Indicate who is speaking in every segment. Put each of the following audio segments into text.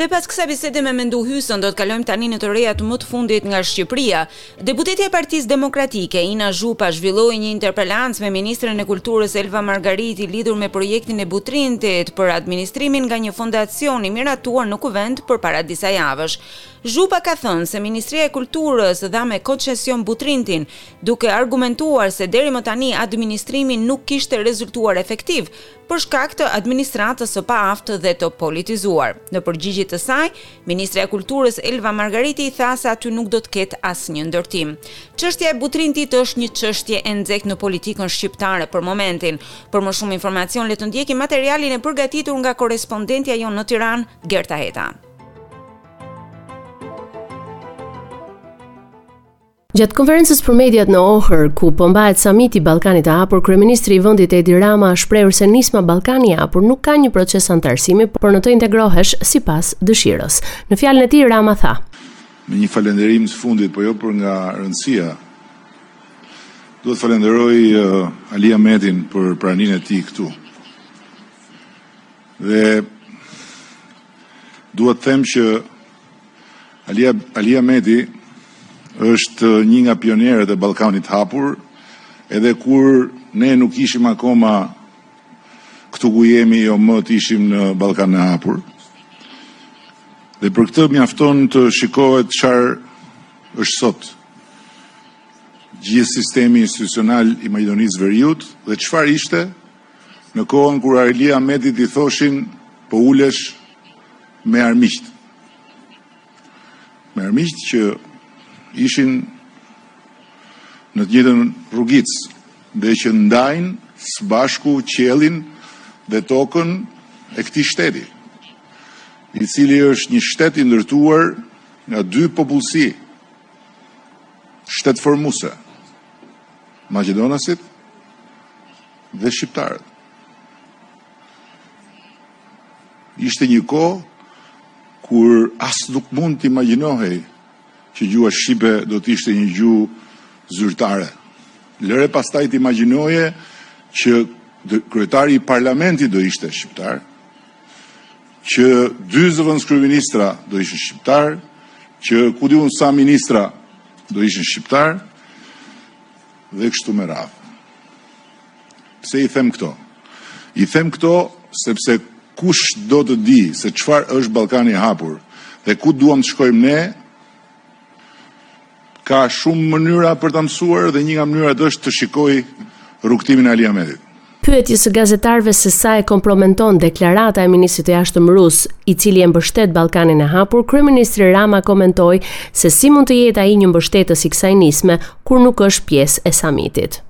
Speaker 1: Dhe pas kësaj bisede me Mendu Hysën, do të kalojmë tani në të rejat më të fundit nga Shqipëria. Deputetja e Partisë Demokratike, Ina Zhupa, zhvilloi një interpelancë me ministren e Kulturës Elva Margariti lidhur me projektin e Butrintit për administrimin nga një fondacion i miratuar në Kuvend përpara disa javësh. Zhupa ka thënë se Ministria e Kulturës dha me koncesion Butrintin, duke argumentuar se deri më tani administrimi nuk kishte rezultuar efektiv për shkak të administratës së paaftë dhe të politizuar. Në përgjigje të saj, ministrja e Kulturës Elva Margariti tha se aty nuk do të ketë asnjë ndërtim. Çështja e Butrintit është një çështje e nxehtë në politikën shqiptare për momentin. Për më shumë informacion le të ndjekim materialin e përgatitur nga korrespondentja jonë në Tiranë, Gerta Heta.
Speaker 2: Gjatë konferencës për mediat në Ohër, ku po mbahet samiti i Ballkanit të Hapur, kryeministri i vendit Edi Rama është shprehur se nisma Ballkani i Hapur nuk ka një proces anëtarësimi, por në të integrohesh sipas dëshirës. Në fjalën e tij Rama tha:
Speaker 3: Me një falënderim së fundi, po jo për nga rëndësia. Duhet të falënderoj uh, Ali Ahmetin për praninë e tij këtu. Dhe duhet të them që Alia Ali Ahmeti është një nga pionerët e Ballkanit Hapur, edhe kur ne nuk ishim akoma këtu ku jemi, jo më të ishim në Ballkanin e Hapur. Dhe për këtë mjafton të shikohet çfarë është sot gjithë sistemi institucional i Maqedonisë Veriut dhe çfarë ishte Në kohën kur Ali Ahmetit i thoshin po ulesh me armiqtë. Me armiqtë që ishin në të njëjtën rrugicë dhe që ndajnë së bashku qiellin dhe tokën e këtij shteti, i cili është një shtet i ndërtuar nga dy popullsi shtetformuese, maqedonasit dhe shqiptarët. Ishte një kohë kur as nuk mund të imagjinohej që gjuha shqipe do të ishte një gjuhë zyrtare. Lëre pastaj të imagjinoje që kryetari i parlamentit do ishte shqiptar, që dy zëvendëskryeministra do ishin shqiptar, që ku di unë sa ministra do ishin shqiptar dhe kështu me radhë. Pse i them këto? I them këto sepse kush do të di se çfarë është Ballkani i Hapur dhe ku duam të shkojmë ne, ka shumë mënyra për ta mësuar dhe një nga mënyrat është të shikojë rrugëtimin e Ali Ahmetit.
Speaker 2: Pyetjes së gazetarëve se sa e komprometon deklarata e ministrit të jashtëm rus, i cili e mbështet Ballkanin e Hapur, kryeministri Rama komentoi se si mund të jetë ai një mbështetës i kësaj nisme, kur nuk është pjesë e samitit.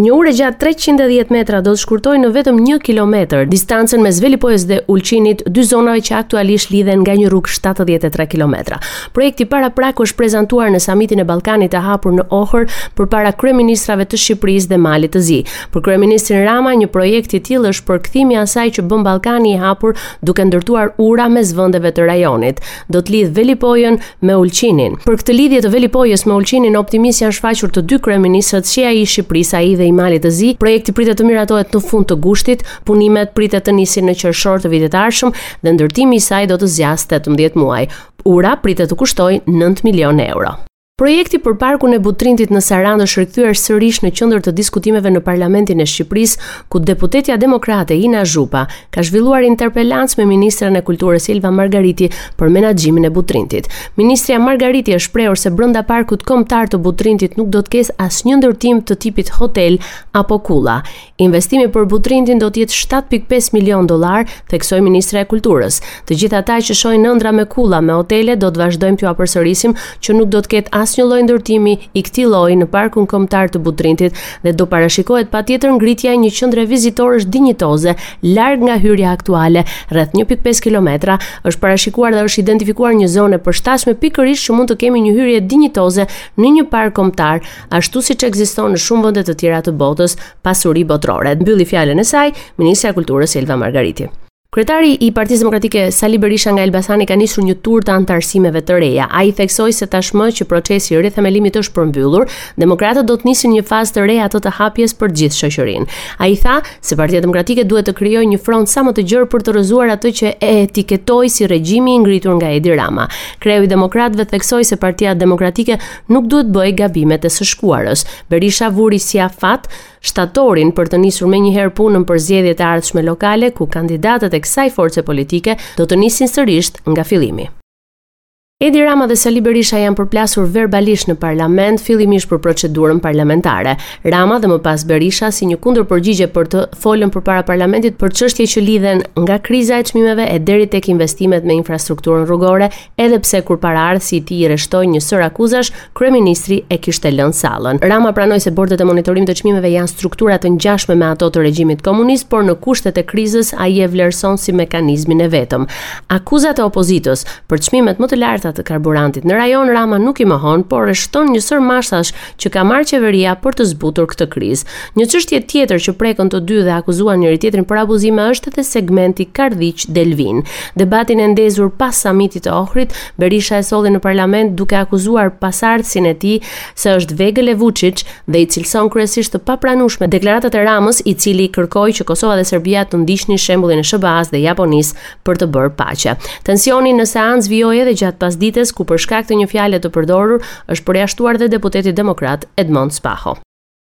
Speaker 2: Një urë e gjatë 310 metra do të shkurtojë në vetëm 1 kilometër distancën mes Velipojës dhe Ulqinit, dy zonave që aktualisht lidhen nga një rrugë 73 kilometra. Projekti paraprak është prezantuar në samitin e Ballkanit të hapur në Ohër përpara kryeministrave të Shqipërisë dhe Malit të Zi. Për kryeministrin Rama, një projekt i tillë është përkthimi i asaj që bën Ballkani i hapur duke ndërtuar ura mes vendeve të rajonit. do të lidhë Velipojën me Ulqinin. Për këtë lidhje të Velipojës me Ulqinin, optimistë janë shfaqur të dy kryeministrat, si ai i Shqipërisë, ai dhe i Malit të Zi. Projekti pritet të miratohet në fund të gushtit, punimet pritet të nisin në qershor të vitit të ardhshëm dhe ndërtimi i saj do të zgjasë 18 muaj. Ura pritet të kushtojë 9 milionë euro. Projekti për parkun e Butrintit në Sarandë është rikthyer sërish në qendër të diskutimeve në Parlamentin e Shqipërisë, ku deputetja demokrate Ina Zhupa ka zhvilluar interpelancë me ministren e Kulturës Elva Margariti për menaxhimin e Butrintit. Ministrja Margariti është shprehur se brenda parkut kombëtar të Butrintit nuk do të ketë asnjë ndërtim të tipit hotel apo kulla. Investimi për Butrintin do të jetë 7.5 milion dollarë, theksoi ministrja e Kulturës. Të gjithë ata që shohin ëndrra me kulla me hotele do të vazhdojmë t'jua përsërisim që nuk do të ketë asnjë lloj ndërtimi i këtij lloji në Parkun Kombëtar të Butrintit dhe do parashikohet patjetër ngritja e një qendre vizitorësh dinjitoze larg nga hyrja aktuale, rreth 1.5 kilometra. Është parashikuar dhe është identifikuar një zonë e përshtatshme pikërisht që mund të kemi një hyrje dinjitoze në një park kombëtar. ashtu siç ekziston në shumë vende të tjera të botës, pasuri botërore. Mbylli fjalën e saj ministrja e Kulturës Elva Margariti. Kryetari i Partisë Demokratike Sali Berisha nga Elbasani ka nisur një tur të anëtarësimeve të reja. Ai theksoi se tashmë që procesi i rithemelimit është përmbyllur, demokratët do të nisin një fazë të re atë të hapjes për gjithë shoqërinë. Ai tha se Partia Demokratike duhet të krijojë një front sa më të gjerë për të rrëzuar atë që e etiketoi si regjimi i ngritur nga Edi Rama. Kreu i demokratëve theksoi se Partia Demokratike Nuk duhet të bëjë gabimet e së shkuarës. Berisha vuri si afat shtatorin për të nisur menjëherë punën për zgjedhjet e ardhshme lokale, ku kandidatët e kësaj force politike do të nisin sërish nga fillimi. Edi Rama dhe Sali Berisha janë përplasur verbalisht në parlament, fillimisht për procedurën parlamentare. Rama dhe më pas Berisha si një kundërpërgjigje për të folën përpara parlamentit për çështje që lidhen nga kriza e çmimeve e deri tek investimet në infrastrukturën rrugore edhe pse kur paraardhësi i tij i rreshtoi një sërë akuzash, kryeministri e kishte lënë sallën. Rama pranoi se bordet e monitorimit të çmimeve janë struktura të ngjashme me ato të regjimit komunist, por në kushtet e krizës ai e vlerëson si mekanizmin e vetëm. Akuzat e opozitës për çmimet më të larta të karburantit në rajon Rama nuk i mohon, por rreshton një sërë masash që ka marrë qeveria për të zbutur këtë krizë. Një çështje tjetër që prekën të dy dhe akuzuan njëri-tjetrin për abuzime është edhe segmenti Kardhiq-Delvinë. Debatin e ndezur pas samitit të Ohrit, Berisha e solli në parlament duke akuzuar pasardhësin e tij se është vegël e Vuçiç dhe i cilëson kryesisht të papranueshme deklaratat e Ramës, i cili kërkoi që Kosova dhe Serbia të ndiqnin shembullin e SHBA-së dhe Japonisë për të bërë paqe. Tensioni në seancë vijoi edhe gjatë pasdites ku për shkak të një fjale të përdorur është përjashtuar dhe deputeti demokrat Edmond Spaho.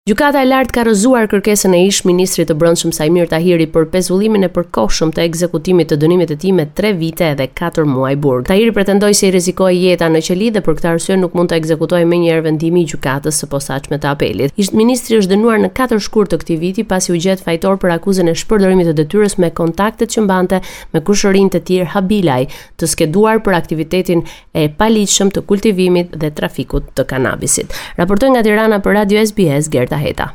Speaker 2: Gjykata e lartë ka rrëzuar kërkesën e ish ministrit të Brendshëm Saimir Tahiri për pezullimin e përkohshëm të ekzekutimit të dënimit të tij me 3 vite dhe 4 muaj burg. Tahiri pretendoi se i rrezikohej jeta në qeli dhe për këtë arsye nuk mund të ekzekutohej menjëherë vendimi i Gjykatës së Posaçme të Apelit. Ish-ministri është dënuar në katër shkurt të këtij viti pasi u gjet fajtor për akuzën e shpërdorimit të detyrës me kontaktet që mbante me kushërinjtë e tij Habilaj, të skeduar për aktivitetin e paligjshëm të kultivimit dhe trafikut të kanabisit. Raportoi nga Tirana për Radio SBS Gerta Heta.